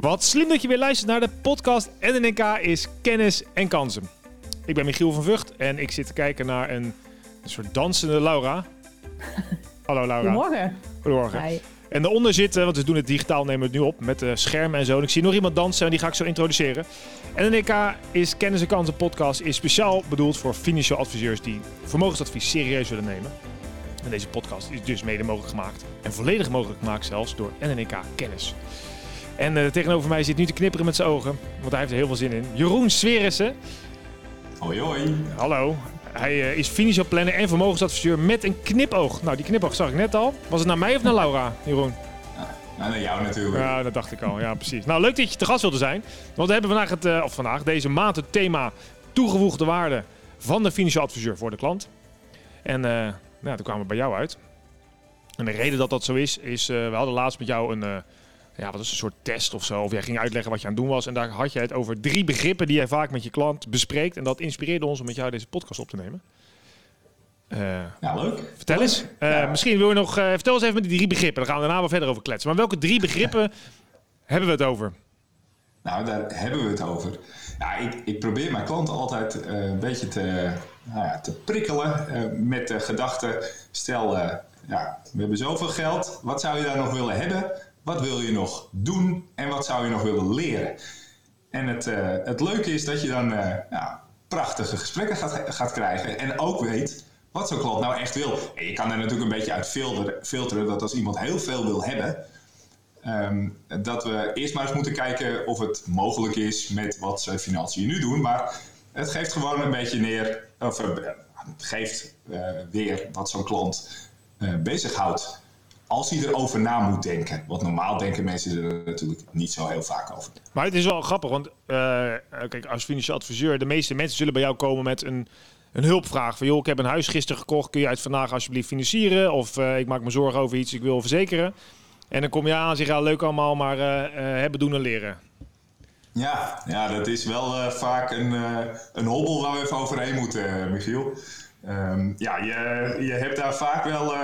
Wat slim dat je weer luistert naar de podcast NNK is kennis en kansen. Ik ben Michiel van Vught en ik zit te kijken naar een, een soort dansende Laura. Hallo Laura. Goedemorgen. Goedemorgen. Hi. En daaronder zitten, want we doen het digitaal, nemen we het nu op met de schermen en zo. En ik zie nog iemand dansen en die ga ik zo introduceren. NNK is Kennis en Kansen podcast is speciaal bedoeld voor financieel adviseurs die vermogensadvies serieus willen nemen. En deze podcast is dus mede mogelijk gemaakt en volledig mogelijk gemaakt zelfs door NNK Kennis. En eh, tegenover mij zit nu te knipperen met zijn ogen, want hij heeft er heel veel zin in. Jeroen Swerissen. Hoi hoi. Hallo. Hij eh, is financieel planner en vermogensadviseur met een knipoog. Nou, die knipoog zag ik net al. Was het naar mij of naar Laura, Jeroen? Nou, naar jou natuurlijk. Ja, dat dacht ik al. Ja, precies. Nou, leuk dat je te gast wilde zijn. Want we hebben vandaag, het, eh, of vandaag deze maand het thema toegevoegde waarde van de financieel adviseur voor de klant. En nou, toen kwamen we bij jou uit. En de reden dat dat zo is, is we hadden laatst met jou een, ja, wat is een soort test of zo. Of jij ging uitleggen wat je aan het doen was. En daar had je het over drie begrippen die jij vaak met je klant bespreekt. En dat inspireerde ons om met jou deze podcast op te nemen. Eh, Ja, leuk. Vertel eens. Eh, Ja. Misschien wil je nog... eh, vertel eens even met die drie begrippen. Dan gaan we daarna wel verder over kletsen. Maar welke drie begrippen hebben we het over? Nou, daar hebben we het over. Ja, ik, ik probeer mijn klanten altijd een beetje te, nou te prikkelen met de gedachte: stel, ja, we hebben zoveel geld, wat zou je daar nog willen hebben? Wat wil je nog doen en wat zou je nog willen leren? En het, eh, het leuke is dat je dan eh, ja, prachtige gesprekken gaat, gaat krijgen en ook weet wat zo'n klant nou echt wil. Je kan er natuurlijk een beetje uit filteren, dat als iemand heel veel wil hebben, Ehm, dat we eerst maar eens moeten kijken of het mogelijk is met wat ze financiën nu doen. Maar het geeft gewoon een beetje neer, of het geeft eh, weer wat zo'n klant eh bezighoudt. Als hij erover na moet denken. Want normaal denken mensen er natuurlijk niet zo heel vaak over. Maar het is wel grappig, want eh, kijk, als financieel adviseur, de meeste mensen zullen bij jou komen met een, een hulpvraag. Van joh, ik heb een huis gisteren gekocht, kun je uit vandaag alsjeblieft financieren? Of eh, ik maak me zorgen over iets, ik wil verzekeren. En dan kom je aan en zeg je, ja, leuk allemaal, maar eh, eh, hebben, doen en leren. Ja, ja dat is wel vaak een, een hobbel waar we even overheen moeten, Michiel. Ehm, ja, je, je hebt daar vaak wel...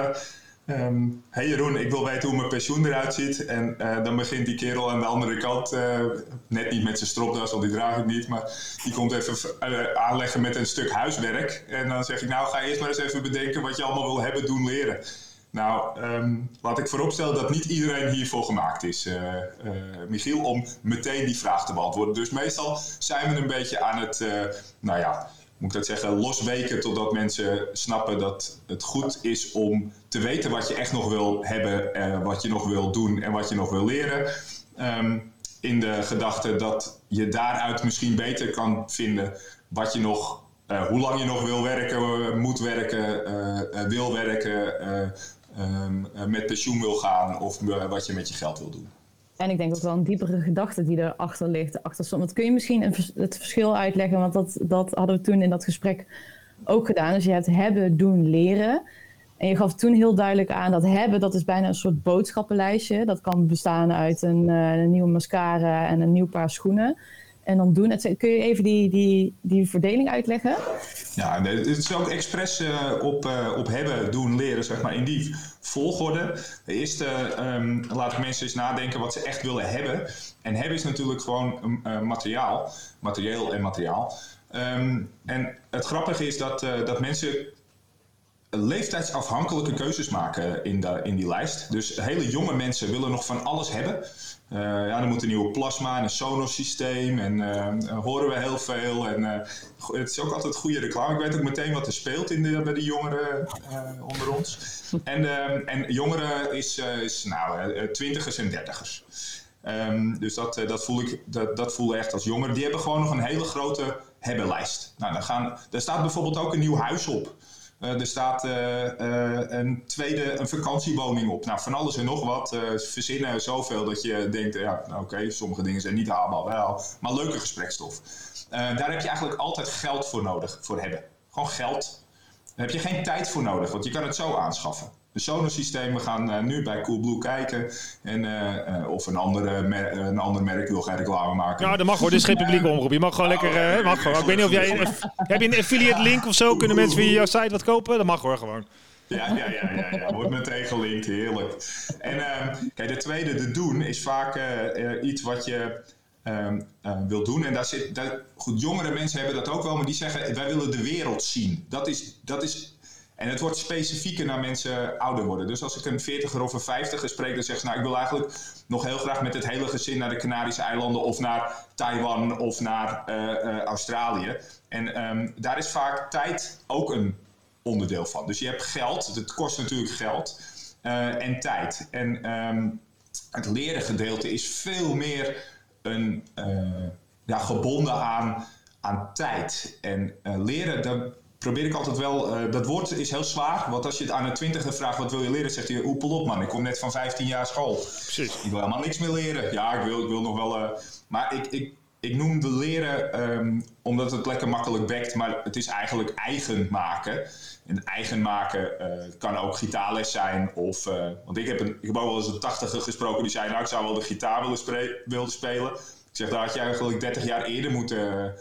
ehm, hey Jeroen, ik wil weten hoe mijn pensioen eruit ziet. En eh, dan begint die kerel aan de andere kant, eh, net niet met zijn stropdas, want die draag ik niet, maar die komt even eh, aanleggen met een stuk huiswerk. En dan zeg ik, nou ga eerst maar eens even bedenken wat je allemaal wil hebben, doen, leren. Nou, ehm, laat ik vooropstellen dat niet iedereen hiervoor gemaakt is, Michiel, om meteen die vraag te beantwoorden. Dus meestal zijn we een beetje aan het, nou ja, moet ik dat zeggen, losweken totdat mensen snappen dat het goed is om te weten wat je echt nog wil hebben, eh, wat je nog wil doen en wat je nog wil leren. Ehm, in de gedachte dat je daaruit misschien beter kan vinden wat je nog, eh, hoe lang je nog wil werken, eh, moet werken, wil werken, eh, ehm, eh, met pensioen wil gaan of wat je met je geld wil doen. En ik denk ook wel een diepere gedachte die erachter ligt. Achter. Want kun je misschien het verschil uitleggen? Want dat, dat hadden we toen in dat gesprek ook gedaan. Dus je hebt hebben, doen, leren. En je gaf toen heel duidelijk aan dat hebben, dat is bijna een soort boodschappenlijstje. Dat kan bestaan uit een, eh, een nieuwe mascara en een nieuw paar schoenen. En dan doen, het, kun je even die, die, die verdeling uitleggen? Ja, het is ook expres eh, op, eh, op hebben, doen, leren, zeg maar, in die volgorde. De eerste, ehm, laat ik mensen eens nadenken wat ze echt willen hebben. En hebben is natuurlijk gewoon eh, materiaal, materieel en materiaal. Ehm, en het grappige is dat, dat mensen leeftijdsafhankelijke keuzes maken in, de, in die lijst. Dus hele jonge mensen willen nog van alles hebben. Eh, ja, er moet een nieuwe plasma en een Sonos systeem en eh, horen we heel veel. En eh, het is ook altijd goede reclame. Ik weet ook meteen wat er speelt in de, bij de jongeren eh, onder ons. En, eh, en jongeren is, eh, is nou, eh, twintigers en dertigers. Ehm, dus dat, eh, dat, voel ik, dat, dat voel ik echt als jongeren. Die hebben gewoon nog een hele grote hebbenlijst. Nou, dan gaan, daar staat bijvoorbeeld ook een nieuw huis op. Eh, er staat eh, eh, een tweede een vakantiewoning op. Nou, van alles en nog wat. verzinnen zoveel dat je denkt, ja, nou, oké, sommige dingen zijn niet haalbaar wel. Maar leuke gesprekstof. Daar heb je eigenlijk altijd geld voor nodig, voor hebben. Gewoon geld. Daar heb je geen tijd voor nodig, want je kan het zo aanschaffen. De Sonos systemen gaan eh, nu bij Coolblue kijken. En, eh, eh, of een, andere mer- een ander merk wil geen reclame maken. Ja, dat mag hoor. Dit is geen publieke omroep. Je mag gewoon lekker... eh, mag gewoon. Ik weet niet of jij... een- heb je een affiliate link of zo? Kunnen mensen via jouw site wat kopen? Dat mag hoor, gewoon. Ja, ja, ja, ja, ja. wordt meteen gelinkt, heerlijk. En uh, kijk, de tweede, de doen, is vaak uh, iets wat je uh, wil doen. En daar zit, daar, goed, jongere mensen hebben dat ook wel, maar die zeggen, wij willen de wereld zien. Dat is, dat is en het wordt specifieker naar mensen ouder worden. Dus als ik een 40er of een 50er spreek, dan zeggen ze: Nou, ik wil eigenlijk nog heel graag met het hele gezin naar de Canarische eilanden of naar Taiwan of naar uh, Australië. En um, daar is vaak tijd ook een onderdeel van. Dus je hebt geld, het kost natuurlijk geld uh, en tijd. En um, het leren gedeelte is veel meer een, ja, gebonden aan, aan tijd. En leren, dat probeer ik altijd wel. Uh, dat woord is heel zwaar. Want als je het aan een twintiger vraagt wat wil je leren, zegt hij: Oepel op, man. Ik kom net van 15 jaar school. Precies. Ik wil helemaal niks meer leren. Ja, ik wil, ik wil nog wel. Uh, maar ik, ik, ik noem de leren um, omdat het lekker makkelijk wekt. Maar het is eigenlijk eigen maken. En eigen maken uh, kan ook gitaarles zijn. Of, want ik heb, een, ik heb ook wel eens een tachtiger gesproken die zei: Nou, ik zou wel de gitaar willen, willen spelen. Ik zeg: Daar had je eigenlijk 30 jaar eerder moeten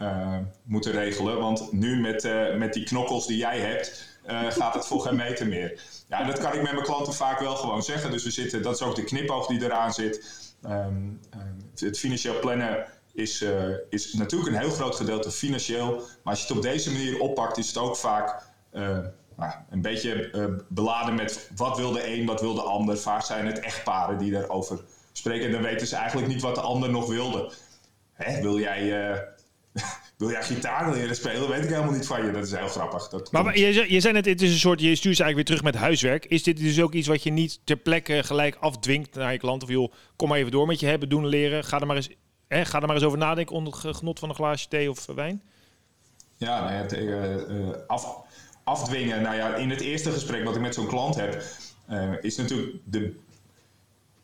uh, moeten regelen. Want nu met, uh, met die knokkels die jij hebt, uh, gaat het voor geen meter meer. Ja, dat kan ik met mijn klanten vaak wel gewoon zeggen. Dus we zitten, dat is ook de knipoog die eraan zit. Um, het financieel plannen is, is natuurlijk een heel groot gedeelte financieel. Maar als je het op deze manier oppakt, is het ook vaak nou, een beetje beladen met wat wil de een, wat wil de ander. Vaak zijn het echtparen die daarover spreken. En dan weten ze eigenlijk niet wat de ander nog wilde. Hè, wil jij wil jij gitaar leren spelen? Weet ik helemaal niet van je. Dat is heel grappig. Dat maar, maar je, je zei net, het is een soort, je stuurt ze eigenlijk weer terug met huiswerk. Is dit dus ook iets wat je niet ter plekke gelijk afdwingt naar je klant? Of joh, kom maar even door met je hebben, doen, leren. Ga er maar eens, hè, ga er maar eens over nadenken onder het genot van een glaasje thee of wijn. Ja, nou ja, het, uh, af, afdwingen. Nou ja, in het eerste gesprek wat ik met zo'n klant heb, uh, is natuurlijk de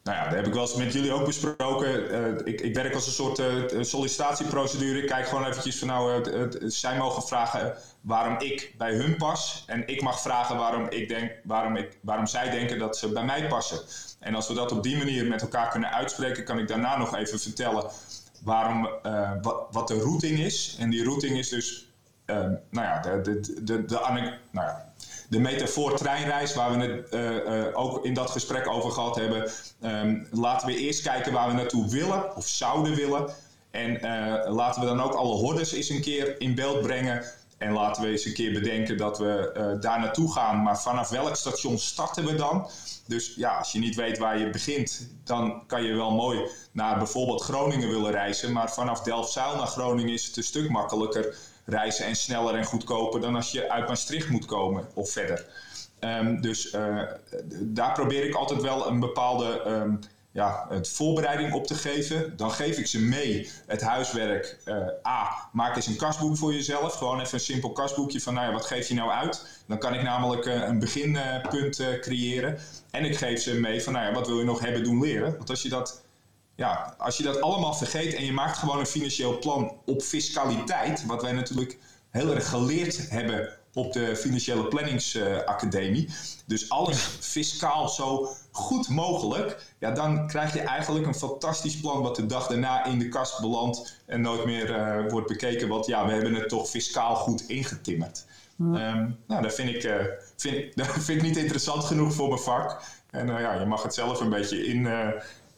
nou ja, dat heb ik wel eens met jullie ook besproken. Uh, ik, ik, werk als een soort uh, sollicitatieprocedure. Ik kijk gewoon eventjes van nou, uh, zij mogen vragen waarom ik bij hun pas. En ik mag vragen waarom, ik denk, waarom, ik, waarom zij denken dat ze bij mij passen. En als we dat op die manier met elkaar kunnen uitspreken, kan ik daarna nog even vertellen waarom, wat, wat de routing is. En die routing is dus, nou ja, de, de, de, de, de nou ja, de metafoor treinreis, waar we het uh, uh, ook in dat gesprek over gehad hebben. Um, laten we eerst kijken waar we naartoe willen of zouden willen. En uh, laten we dan ook alle hordes eens een keer in beeld brengen. En laten we eens een keer bedenken dat we daar naartoe gaan. Maar vanaf welk station starten we dan? Dus ja, als je niet weet waar je begint, dan kan je wel mooi naar bijvoorbeeld Groningen willen reizen. Maar vanaf Delfzijl naar Groningen is het een stuk makkelijker reizen en sneller en goedkoper dan als je uit Maastricht moet komen of verder. Um, dus uh, daar probeer ik altijd wel een bepaalde um, ja, het voorbereiding op te geven. Dan geef ik ze mee het huiswerk. Uh, A, maak eens een kastboek voor jezelf. Gewoon even een simpel kastboekje van, nou ja, wat geef je nou uit? Dan kan ik namelijk uh, een beginpunt creëren. En ik geef ze mee van, nou ja, wat wil je nog hebben doen leren? Want als je dat ja, als je dat allemaal vergeet en je maakt gewoon een financieel plan op fiscaliteit, wat wij natuurlijk heel erg geleerd hebben op de Financiële Planningsacademie. Uh, dus alles fiscaal zo goed mogelijk. Ja, dan krijg je eigenlijk een fantastisch plan wat de dag daarna in de kast belandt en nooit meer uh, wordt bekeken. Want ja, we hebben het toch fiscaal goed ingetimmerd. Um, nou, dat vind ik, uh, vind, dat vind ik niet interessant genoeg voor mijn vak. En ja, je mag het zelf een beetje in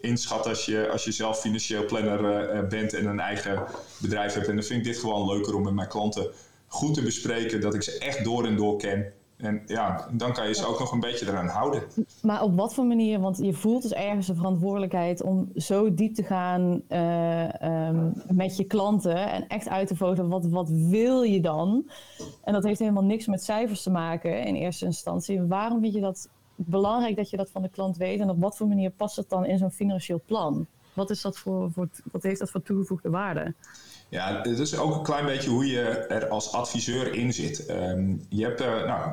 inschatten als je, als je zelf financieel planner uh, bent en een eigen bedrijf hebt. En dan vind ik dit gewoon leuker om met mijn klanten goed te bespreken, dat ik ze echt door en door ken. En ja, dan kan je ze ook nog een beetje eraan houden. Maar op wat voor manier? Want je voelt dus ergens de verantwoordelijkheid om zo diep te gaan uh, um, met je klanten en echt uit te voten wat, wat wil je dan? En dat heeft helemaal niks met cijfers te maken in eerste instantie. Waarom vind je dat belangrijk dat je dat van de klant weet. En op wat voor manier past het dan in zo'n financieel plan? Wat, is dat voor, voor, wat heeft dat voor toegevoegde waarde? Ja, het is ook een klein beetje hoe je er als adviseur in zit. Um, je hebt, uh, nou,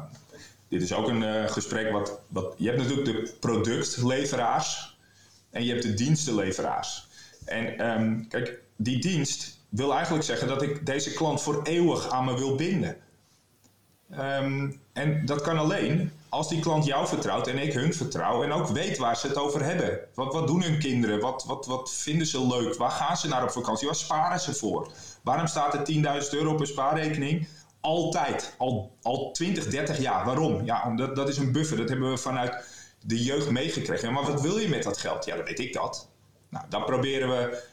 dit is ook een uh, gesprek wat, wat. Je hebt natuurlijk de productleveraars en je hebt de dienstenleveraars. En um, kijk, die dienst wil eigenlijk zeggen dat ik deze klant voor eeuwig aan me wil binden. Um, en dat kan alleen als die klant jou vertrouwt en ik hun vertrouw en ook weet waar ze het over hebben. Wat, wat doen hun kinderen? Wat, wat, wat vinden ze leuk? Waar gaan ze naar op vakantie? Waar sparen ze voor? Waarom staat er 10.000 euro op een spaarrekening? Altijd. Al, al 20, 30 jaar. Waarom? Ja, omdat dat is een buffer. Dat hebben we vanuit de jeugd meegekregen. Maar wat wil je met dat geld? Ja, dan weet ik dat. Nou, dan proberen we.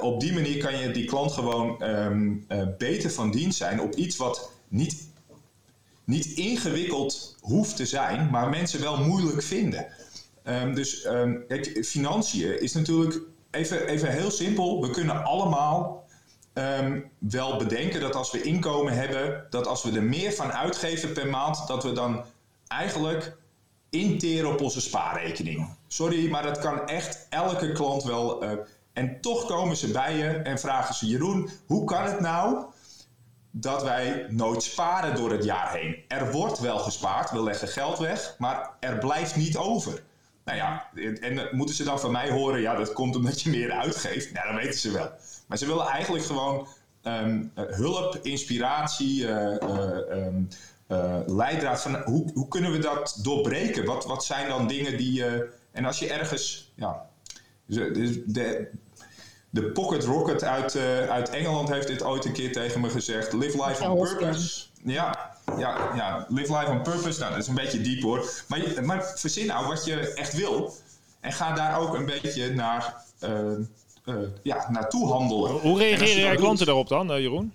op die manier kan je die klant gewoon ehm, eh, beter van dienst zijn op iets wat niet, niet ingewikkeld hoeft te zijn, maar mensen wel moeilijk vinden. Um, dus um, financiën is natuurlijk even, even heel simpel. We kunnen allemaal um, wel bedenken dat als we inkomen hebben, dat als we er meer van uitgeven per maand, dat we dan eigenlijk interen op onze spaarrekening. Sorry, maar dat kan echt elke klant wel. Uh, en toch komen ze bij je en vragen ze: Jeroen, hoe kan het nou dat wij nooit sparen door het jaar heen? Er wordt wel gespaard, we leggen geld weg, maar er blijft niet over. Nou ja, en moeten ze dan van mij horen, ja, dat komt omdat je meer uitgeeft. Nou, dat weten ze wel. Maar ze willen eigenlijk gewoon um, hulp, inspiratie, uh, um, uh, leidraad van hoe, hoe kunnen we dat doorbreken? Wat, wat zijn dan dingen die en als je ergens. Ja, de, de, Pocket Rocket uit, uh, uit Engeland heeft dit ooit een keer tegen me gezegd. Live life on purpose. Ja, ja, ja, live life on purpose. Nou, dat is een beetje diep hoor. Maar, maar verzin nou wat je echt wil. En ga daar ook een beetje naar, uh, uh, ja, naartoe handelen. Hoe reageren jouw klanten daarop dan, uh, Jeroen?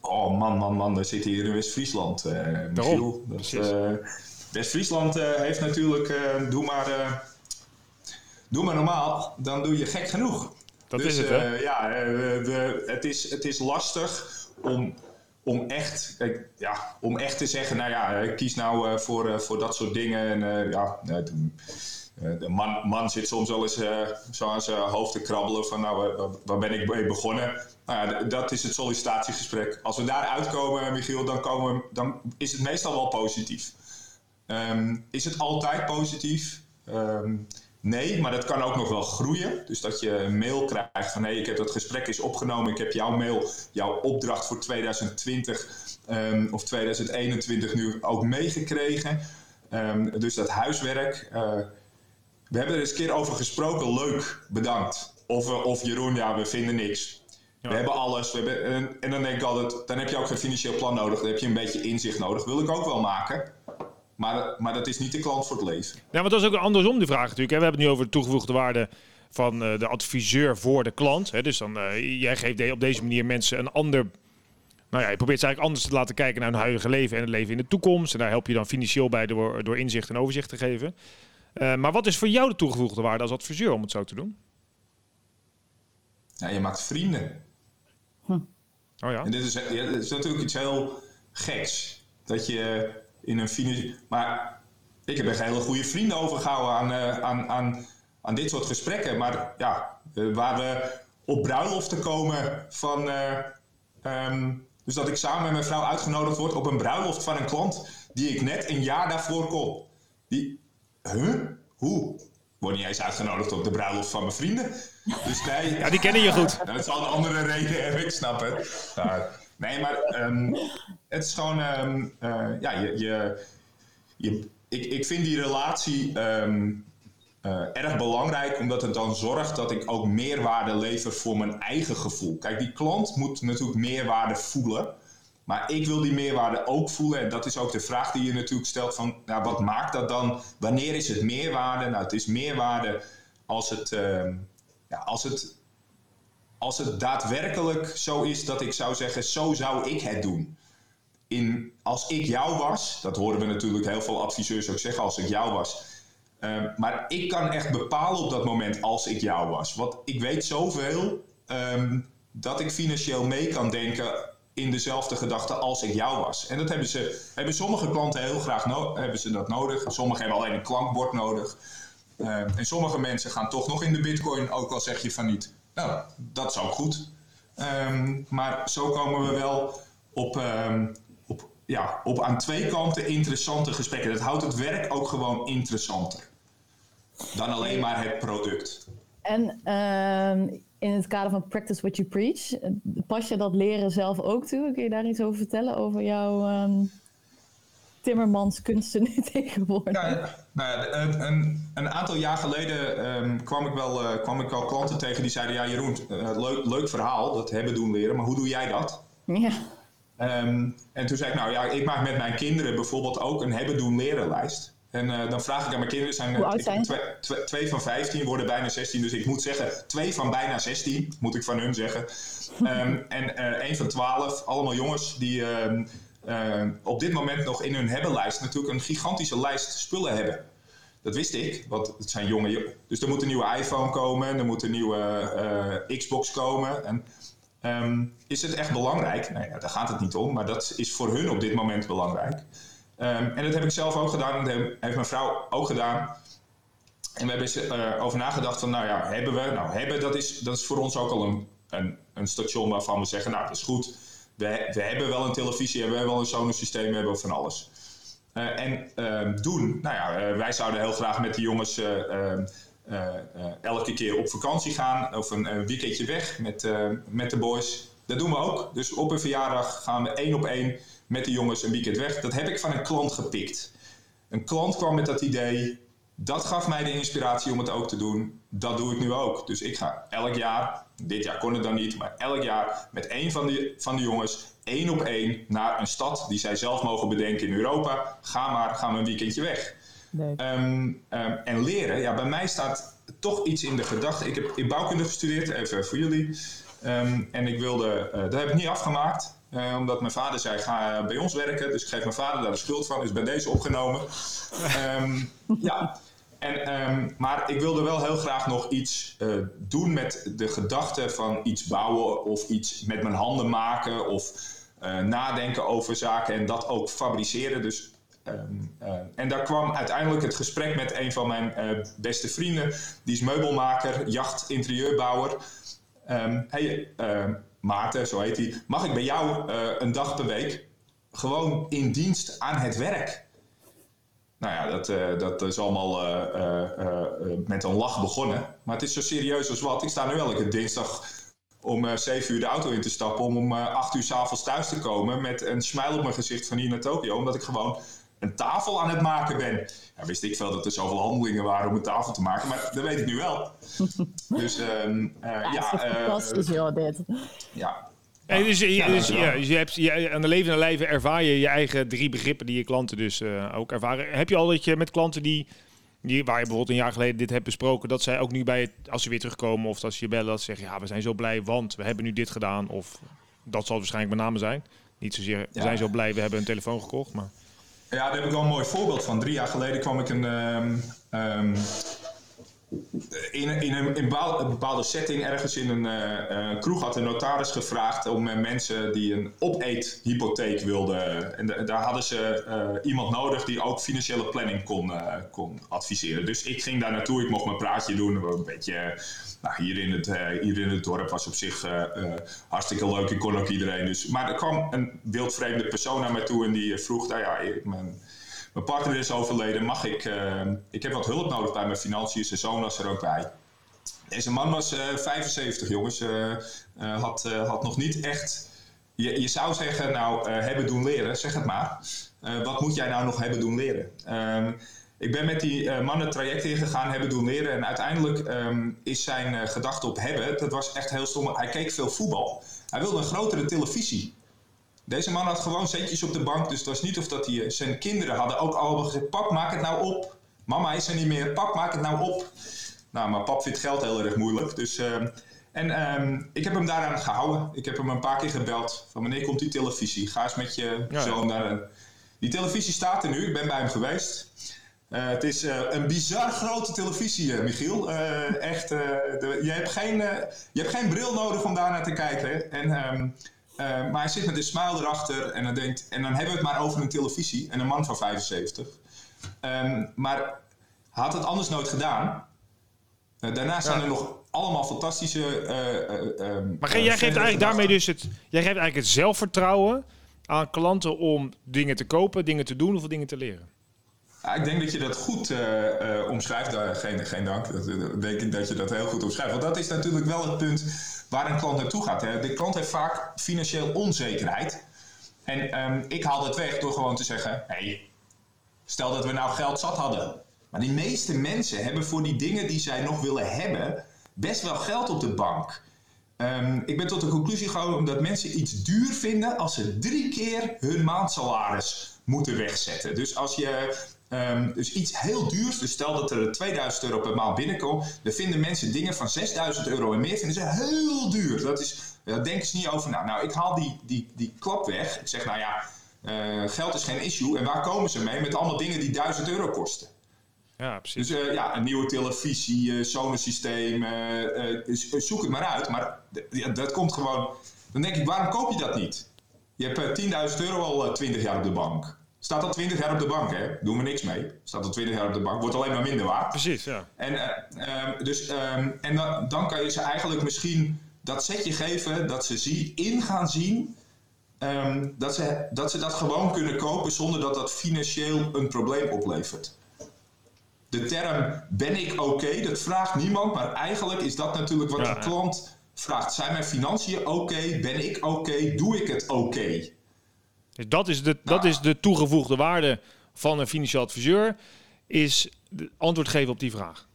Oh man, man, man. We zitten hier in West-Friesland, Michiel. West-Friesland heeft natuurlijk, doe maar... Doe maar normaal, dan doe je gek genoeg. Dat dus, is het, hè? ja, de, het, is, het is lastig om om echt, ja, om echt te zeggen, nou ja, kies nou voor, voor dat soort dingen. En uh, ja, de man, man zit soms wel eens zo aan zijn hoofd te krabbelen van, nou, waar, waar ben ik mee begonnen? Nou ja, dat is het sollicitatiegesprek. Als we daar uitkomen, Michiel, dan, komen, dan is het meestal wel positief. Um, is het altijd positief? Um, Nee, maar dat kan ook nog wel groeien. Dus dat je een mail krijgt van hé, hey, ik heb dat gesprek is opgenomen, ik heb jouw mail, jouw opdracht voor 2020 um, of 2021 nu ook meegekregen. Um, dus dat huiswerk. Uh, we hebben er eens een keer over gesproken, leuk, bedankt. Of, of Jeroen, ja, we vinden niks. Ja. We hebben alles. We hebben, en, en dan denk ik altijd, dan heb je ook geen financieel plan nodig. Dan heb je een beetje inzicht nodig. Wil ik ook wel maken. Maar, maar dat is niet de klant voor het leven. Ja, want dat is ook andersom de vraag natuurlijk. Hè. We hebben het nu over de toegevoegde waarde van uh, de adviseur voor de klant. Hè. Dus dan, uh, jij geeft op deze manier mensen een ander... Nou ja, je probeert ze eigenlijk anders te laten kijken naar hun huidige leven en het leven in de toekomst. En daar help je dan financieel bij door, door inzicht en overzicht te geven. Uh, maar wat is voor jou de toegevoegde waarde als adviseur om het zo te doen? Ja, je maakt vrienden. Hm. Oh ja. En dit is, ja, dit is natuurlijk iets heel geks. Dat je in een financieel. Maar ik heb echt hele goede vrienden overgehouden aan, uh, aan, aan, aan dit soort gesprekken. Maar ja, uh, waar we op bruiloften komen van. Uh, um, dus dat ik samen met mijn vrouw uitgenodigd word op een bruiloft van een klant die ik net een jaar daarvoor kon. Die. Huh? Hoe? Word niet eens uitgenodigd op de bruiloft van mijn vrienden. Dus nee. Ja, die kennen je goed. dat is al een andere reden hebben, ik snap het. Nee, maar um, het is gewoon, um, uh, ja, je, je, ik, ik vind die relatie um, uh, erg belangrijk, omdat het dan zorgt dat ik ook meerwaarde lever voor mijn eigen gevoel. Kijk, die klant moet natuurlijk meerwaarde voelen. Maar ik wil die meerwaarde ook voelen. En dat is ook de vraag die je natuurlijk stelt van, nou, wat maakt dat dan? Wanneer is het meerwaarde? Nou, het is meerwaarde als het, ja, als het als het daadwerkelijk zo is dat ik zou zeggen, zo zou ik het doen. In, als ik jou was, dat horen we natuurlijk heel veel adviseurs ook zeggen, als ik jou was. Uh, maar ik kan echt bepalen op dat moment als ik jou was. Want ik weet zoveel um, dat ik financieel mee kan denken in dezelfde gedachte als ik jou was. En dat hebben, ze, hebben sommige klanten heel graag no hebben ze dat nodig. Sommigen hebben alleen een klankbord nodig. Uh, en sommige mensen gaan toch nog in de bitcoin, ook al zeg je van niet. Nou, dat is ook goed. Um, maar zo komen we wel op, um, op, ja, op aan twee kanten interessante gesprekken. Dat houdt het werk ook gewoon interessanter dan alleen maar het product. En um, in het kader van Practice What You Preach, pas je dat leren zelf ook toe? Kun je daar iets over vertellen, over jouw Timmermans kunsten nu tegenwoordig? Ja, nou ja, een, een, aantal jaar geleden um, kwam, ik wel, uh, kwam ik wel klanten tegen die zeiden... Ja Jeroen, uh, leuk, leuk verhaal, dat hebben doen leren, maar hoe doe jij dat? Ja. Ehm, en toen zei ik, nou ja, ik maak met mijn kinderen bijvoorbeeld ook een hebben doen leren lijst. En uh, dan vraag ik aan mijn kinderen, zijn, Hoe oud zijn twee, twee, twee, van 15 worden bijna 16, dus ik moet zeggen, twee van bijna 16, moet ik van hun zeggen. um, en uh, één van 12, allemaal jongens die uh, op dit moment nog in hun hebbenlijst natuurlijk een gigantische lijst spullen hebben. Dat wist ik, want het zijn jonge. Dus er moet een nieuwe iPhone komen, er moet een nieuwe uh, Xbox komen. En um, is het echt belangrijk? Nou ja, daar gaat het niet om, maar dat is voor hun op dit moment belangrijk. Um, en dat heb ik zelf ook gedaan, dat heeft mijn vrouw ook gedaan. En we hebben uh, over nagedacht van, nou ja, hebben we? Nou, hebben, dat is, dat is voor ons ook al een, een, een station waarvan we zeggen, nou, dat is goed. We, we hebben wel een televisie, we hebben wel een Sonos systeem, we hebben van alles. Uh, en uh, doen, nou ja, uh, wij zouden heel graag met de jongens elke keer op vakantie gaan of een weekendje weg met, met de boys. Dat doen we ook. Dus op een verjaardag gaan we één op één met de jongens een weekend weg. Dat heb ik van een klant gepikt. Een klant kwam met dat idee. Dat gaf mij de inspiratie om het ook te doen. Dat doe ik nu ook. Dus ik ga elk jaar, dit jaar kon het dan niet, maar elk jaar met één van de, van de jongens één op één naar een stad die zij zelf mogen bedenken in Europa. Ga maar, gaan we een weekendje weg. Um, um, en leren, ja, bij mij staat toch iets in de gedachte. Ik heb in bouwkunde gestudeerd, even voor jullie. Um, en ik wilde, uh, dat heb ik niet afgemaakt. Uh, omdat mijn vader zei, ga bij ons werken. Dus ik geef mijn vader daar de schuld van. Is bij deze opgenomen. um, ja, en, um, maar ik wilde wel heel graag nog iets uh, doen met de gedachte van iets bouwen. Of iets met mijn handen maken. Of uh, nadenken over zaken. En dat ook fabriceren. Dus Um, uh, en daar kwam uiteindelijk het gesprek met een van mijn beste vrienden. Die is meubelmaker, jacht, interieurbouwer. Um, hey, Maarten, zo heet hij. Mag ik bij jou een dag per week gewoon in dienst aan het werk? Nou ja, dat, dat is allemaal met een lach begonnen. Maar het is zo serieus als wat. Ik sta nu elke dinsdag om uh, 7 uur de auto in te stappen. Om om uh, 8 uur s'avonds thuis te komen met een smile op mijn gezicht van hier naar Tokio. Omdat ik gewoon een tafel aan het maken ben. Ja, wist ik veel dat er zoveel handelingen waren om een tafel te maken, maar dat weet ik nu wel. dus um, uh, ja, ja fantastisch joh, dit. Ja. En dus, ja, dus, ja, dus je hebt je, aan de levende lijve ervaar je je eigen drie begrippen die je klanten dus uh, ook ervaren. Heb je al dat je met klanten die, die, waar je bijvoorbeeld een jaar geleden dit hebt besproken, dat zij ook nu bij het, als ze weer terugkomen of als je bellen, dat ze zeggen, ja, we zijn zo blij, want we hebben nu dit gedaan. Of dat zal waarschijnlijk met name zijn. Niet zozeer, we zijn zo blij, we hebben een telefoon gekocht, maar... Ja, daar heb ik wel een mooi voorbeeld van. Drie jaar geleden kwam ik een, um, in, in, een, in een bepaalde setting ergens in een uh, kroeg had een notaris gevraagd om uh, mensen die een opeethypotheek wilden. En daar hadden ze iemand nodig die ook financiële planning kon, kon adviseren. Dus ik ging daar naartoe, ik mocht mijn praatje doen, een beetje nou, hier, in het, in het dorp was op zich hartstikke leuk. Ik kon ook iedereen. Dus. Maar er kwam een wildvreemde persoon naar mij toe en die vroeg: nou ja, ik, mijn, mijn, partner is overleden. Mag ik. ik heb wat hulp nodig bij mijn financiën. Zijn zoon was er ook bij. Deze man was 75, jongens. had, had nog niet echt. Je, je zou zeggen, nou, hebben doen leren, zeg het maar. wat moet jij nou nog hebben doen leren? Um, ik ben met die man het traject ingegaan, hebben doen leren. En uiteindelijk um, is zijn gedachte op hebben, dat was echt heel stom. Hij keek veel voetbal. Hij wilde een grotere televisie. Deze man had gewoon centjes op de bank. Dus het was niet of dat hij... Zijn kinderen hadden ook allemaal gezegd... Pap, maak het nou op. Mama is er niet meer. Pap, maak het nou op. Nou, maar pap vindt geld heel erg moeilijk. Dus... Uh, en um, ik heb hem daaraan gehouden. Ik heb hem een paar keer gebeld. Van wanneer komt die televisie? Ga eens met je ja. zoon naar... Die televisie staat er nu. Ik ben bij hem geweest. Uh, het is uh, een bizar grote televisie, uh, Michiel. echt, de, je, hebt geen, je hebt geen bril nodig om daar naar te kijken. En, um, maar hij zit met een smile erachter en dan, denkt, en dan hebben we het maar over een televisie en een man van 75. Um, maar hij had het anders nooit gedaan. daarna zijn ja. er nog allemaal fantastische. Um, maar jij geeft eigenlijk daarmee dus het, jij geeft eigenlijk het zelfvertrouwen aan klanten om dingen te kopen, dingen te doen of dingen te leren. Ja, ik denk dat je dat goed uh, uh, omschrijft. Uh, geen, geen dank. Dat, ik denk dat je dat heel goed omschrijft. Want dat is natuurlijk wel het punt waar een klant naartoe gaat. De klant heeft vaak financieel onzekerheid. En um, ik haal dat weg door gewoon te zeggen: hey, stel dat we nou geld zat hadden. Maar die meeste mensen hebben voor die dingen die zij nog willen hebben, best wel geld op de bank. Ehm, ik ben tot de conclusie gekomen dat mensen iets duur vinden als ze drie keer hun maandsalaris moeten wegzetten. Dus als je ehm, dus iets heel duurs, dus stel dat er 2000 euro per maand binnenkomt, dan vinden mensen dingen van 6000 euro en meer vinden ze heel duur. Dat is, daar denken ze niet over na. Nou, ik haal die, die, die klap weg. Ik zeg, nou ja, eh, geld is geen issue. En waar komen ze mee? Met allemaal dingen die 1000 euro kosten. Ja, precies. Dus uh, ja, een nieuwe televisie, uh, zonnesysteem, uh, zoek het maar uit. Maar ja, dat komt gewoon... Dan denk ik, waarom koop je dat niet? Je hebt 10.000 euro al 20 jaar op de bank. Staat al 20 jaar op de bank, hè? Doen we niks mee. Staat al 20 jaar op de bank, wordt alleen maar minder waard. Precies, ja. En, um, dus, um, en dan, dan kan je ze eigenlijk misschien dat setje geven, dat ze zie, in gaan zien... Um, dat, ze, dat ze dat gewoon kunnen kopen zonder dat dat financieel een probleem oplevert de term ben ik oké, dat vraagt niemand, maar eigenlijk is dat natuurlijk wat ja, de klant vraagt. Zijn mijn financiën oké? Ben ik oké? Doe ik het oké? Dus dat is, de, dat is de toegevoegde waarde van een financieel adviseur, is antwoord geven op die vraag.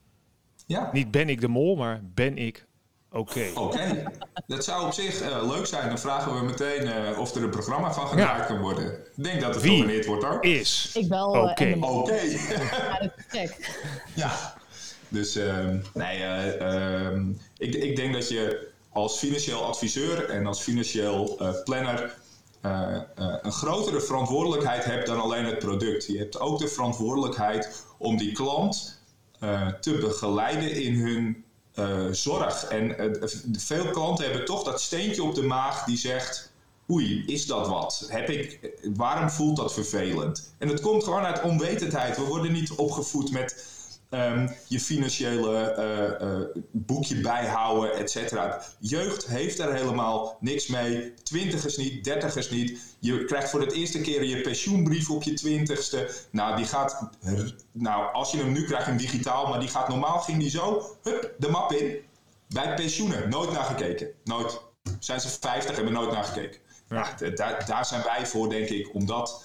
Ja. Niet ben ik de mol, maar ben ik oké. Oké, dat zou op zich uh, leuk zijn. Dan vragen we meteen uh, of er een programma van gemaakt ja. kan worden. Ik denk dat het Wie genomineerd wordt hoor. is Ik wel. oké. Uh, Oké. Okay. ja. Dus uh, nee, uh, ik, ik denk dat je als financieel adviseur en als financieel uh, planner een grotere verantwoordelijkheid hebt dan alleen het product. Je hebt ook de verantwoordelijkheid om die klant te begeleiden in hun zorg. En veel klanten hebben toch dat steentje op de maag die zegt: Oei, is dat wat? Heb ik, waarom voelt dat vervelend? En het komt gewoon uit onwetendheid. We worden niet opgevoed met um, je financiële uh, boekje bijhouden, et cetera. Jeugd heeft daar helemaal niks mee. Twintigers niet, dertigers niet. Je krijgt voor het eerste keer je pensioenbrief op je twintigste. Nou, die gaat, nou, als je hem nu krijgt in digitaal, maar die gaat normaal, ging die zo, hup, de map in. Bij pensioenen, nooit naar gekeken. Nooit. Zijn ze 50, hebben nooit naar gekeken. Ja. Daar, daar zijn wij voor, denk ik, om dat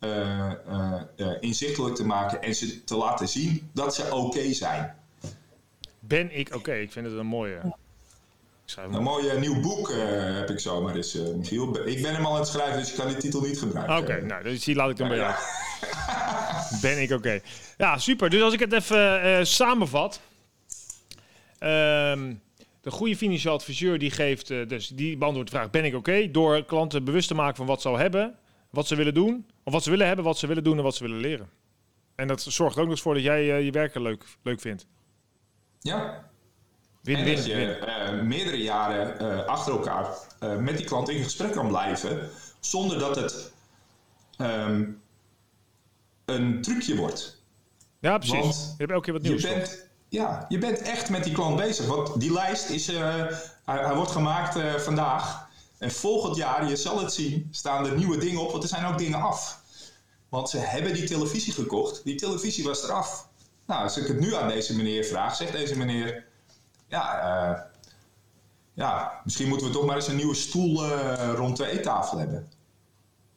uh, uh, uh, inzichtelijk te maken en ze te laten zien dat ze oké okay zijn. Ben ik oké? Okay? Ik vind het een mooie. Een mooi nieuw boek heb ik zomaar eens, Michiel. Ik ben hem al aan het schrijven, dus ik kan die titel niet gebruiken. Oké, okay, nou, dus die laat ik dan bij jou. ben ik oké? Okay. Ja, super. Dus als ik het even samenvat. Um, de goede financieel adviseur die geeft, dus die beantwoordt de vraag: ben ik oké? Door klanten bewust te maken van wat ze al hebben wat ze willen doen, of wat ze willen hebben, wat ze willen doen en wat ze willen leren. En dat zorgt er ook nog eens voor dat jij uh, je werken leuk, leuk vindt. Ja. Win, en win, dat je uh, meerdere jaren uh, achter elkaar met die klant in gesprek kan blijven, zonder dat het um, een trucje wordt. Ja, precies. Want je hebt elke keer wat nieuws. Je bent, ja, je bent echt met die klant bezig. Want die lijst is, hij, hij, wordt gemaakt vandaag. En volgend jaar, je zal het zien, staan er nieuwe dingen op, want er zijn ook dingen af. Want ze hebben die televisie gekocht, die televisie was eraf. Nou, als ik het nu aan deze meneer vraag, zegt deze meneer: Ja, uh, ja misschien moeten we toch maar eens een nieuwe stoel uh, rond de eettafel hebben.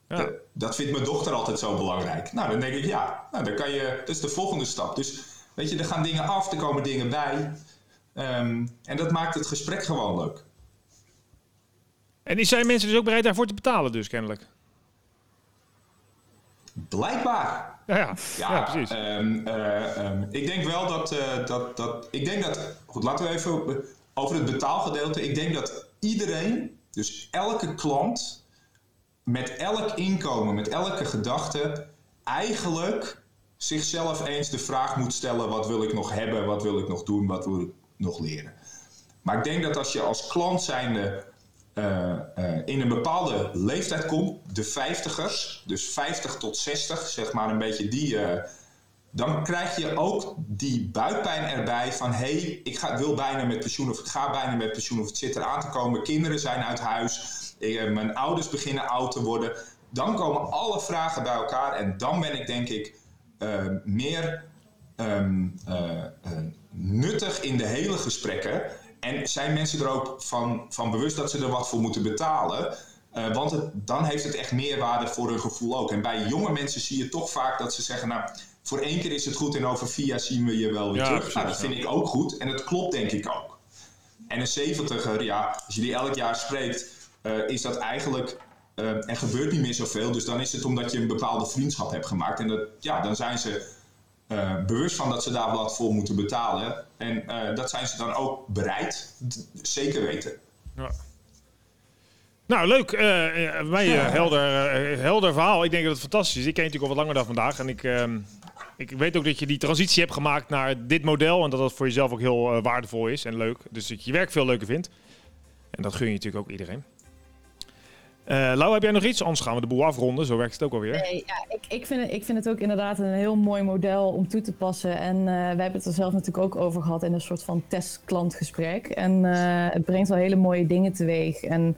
Ja. Dat, dat vindt mijn dochter altijd zo belangrijk. Nou, dan denk ik: Ja, nou, dan kan je, dat is de volgende stap. Dus weet je, er gaan dingen af, er komen dingen bij. Um, en dat maakt het gesprek gewoon leuk. En zijn mensen dus ook bereid daarvoor te betalen, dus kennelijk? Blijkbaar. Ja, ja. ja, ja precies. Um, uh, um, ik denk wel dat, uh, dat, dat. Ik denk dat. Goed, laten we even over het betaalgedeelte. Ik denk dat iedereen, dus elke klant, met elk inkomen, met elke gedachte, eigenlijk zichzelf eens de vraag moet stellen: wat wil ik nog hebben, wat wil ik nog doen, wat wil ik nog leren. Maar ik denk dat als je als klant zijnde uh, uh, in een bepaalde leeftijd komt, de vijftigers, dus 50 tot 60, zeg maar een beetje die, uh, dan krijg je ook die buikpijn erbij van hé, hey, ik ga, wil bijna met pensioen of ik ga bijna met pensioen of het zit eraan te komen, kinderen zijn uit huis, mijn ouders beginnen oud te worden. Dan komen alle vragen bij elkaar en dan ben ik denk ik meer um, nuttig in de hele gesprekken. En zijn mensen er ook van, van bewust dat ze er wat voor moeten betalen? Uh, want het, dan heeft het echt meerwaarde voor hun gevoel ook. En bij jonge mensen zie je toch vaak dat ze zeggen: Nou, voor één keer is het goed en over vier jaar zien we je wel weer ja, terug. Precies, nou, dat vind ja. ik ook goed en dat klopt denk ik ook. En een 70er, ja, als je die elk jaar spreekt, is dat eigenlijk uh, er gebeurt niet meer zoveel. Dus dan is het omdat je een bepaalde vriendschap hebt gemaakt. En dat, ja, dan zijn ze uh, bewust van dat ze daar wat voor moeten betalen. En uh, dat zijn ze dan ook bereid. Zeker weten. Ja. Nou, leuk. Uh, mij helder, helder verhaal. Ik denk dat het fantastisch is. Ik ken je natuurlijk al wat langer dan vandaag. En ik, ehm, ik weet ook dat je die transitie hebt gemaakt naar dit model. En dat dat voor jezelf ook heel waardevol is en leuk. Dus dat je je werk veel leuker vindt. En dat gun je natuurlijk ook iedereen. Uh, Lau, heb jij nog iets? Anders gaan we de boel afronden. Zo werkt het ook alweer. Nee, ja, ik, ik, vind het, ik vind het ook inderdaad een heel mooi model om toe te passen. En uh, wij hebben het er zelf natuurlijk ook over gehad in een soort van testklantgesprek. En uh, het brengt wel hele mooie dingen teweeg. En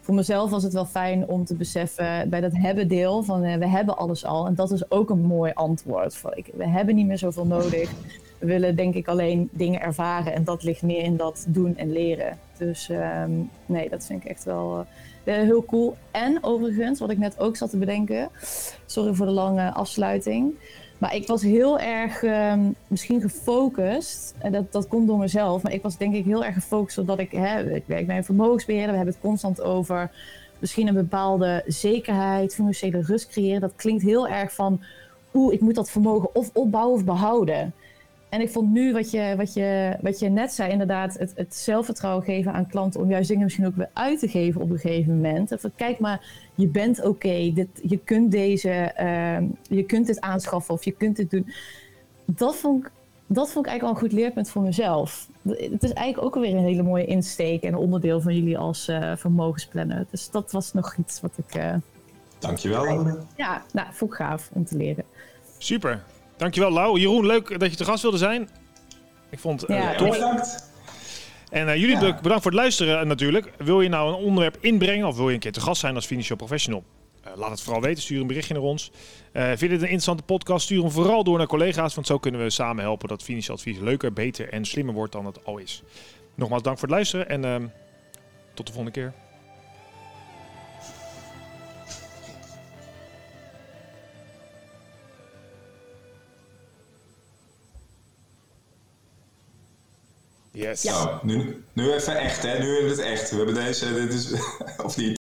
voor mezelf was het wel fijn om te beseffen bij dat hebben deel van we hebben alles al. En dat is ook een mooi antwoord. We hebben niet meer zoveel nodig. We willen denk ik alleen dingen ervaren. En dat ligt meer in dat doen en leren. Dus um, nee, dat vind ik echt wel uh, heel cool. En overigens, wat ik net ook zat te bedenken. Sorry voor de lange afsluiting. Maar ik was heel erg um, misschien gefocust. En dat, dat komt door mezelf. Maar ik was denk ik heel erg gefocust. Zodat ik, hè, ik werk bij een vermogensbeheerder. We hebben het constant over misschien een bepaalde zekerheid, financiële rust creëren. Dat klinkt heel erg van, oeh, ik moet dat vermogen of opbouwen of behouden. En ik vond nu wat je, wat je, wat je net zei, inderdaad, het, het zelfvertrouwen geven aan klanten om juist dingen misschien ook weer uit te geven op een gegeven moment. Van, kijk maar, je bent oké, okay, je kunt deze, uh, je kunt dit aanschaffen of je kunt dit doen. Dat vond ik, dat vond ik eigenlijk wel een goed leerpunt voor mezelf. Het is eigenlijk ook alweer een hele mooie insteek en onderdeel van jullie als uh, vermogensplanner. Dus dat was nog iets wat ik. Uh, Dankjewel. Ja, nou, vond ik gaaf om te leren. Super. Dankjewel, Lau. Jeroen, leuk dat je te gast wilde zijn. Ik vond het uh, ja, tof. Bedankt. En uh, jullie ja. bedankt voor het luisteren uh, natuurlijk. Wil je nou een onderwerp inbrengen of wil je een keer te gast zijn als financial professional? laat het vooral weten. Stuur een berichtje naar ons. vind je dit een interessante podcast? Stuur hem vooral door naar collega's. Want zo kunnen we samen helpen dat financieel advies leuker, beter en slimmer wordt dan het al is. Nogmaals dank voor het luisteren en ehm, tot de volgende keer. Yes. Ja. Nou, nu, nu even echt, hè? Nu in het echt. We hebben deze, dit is, of niet?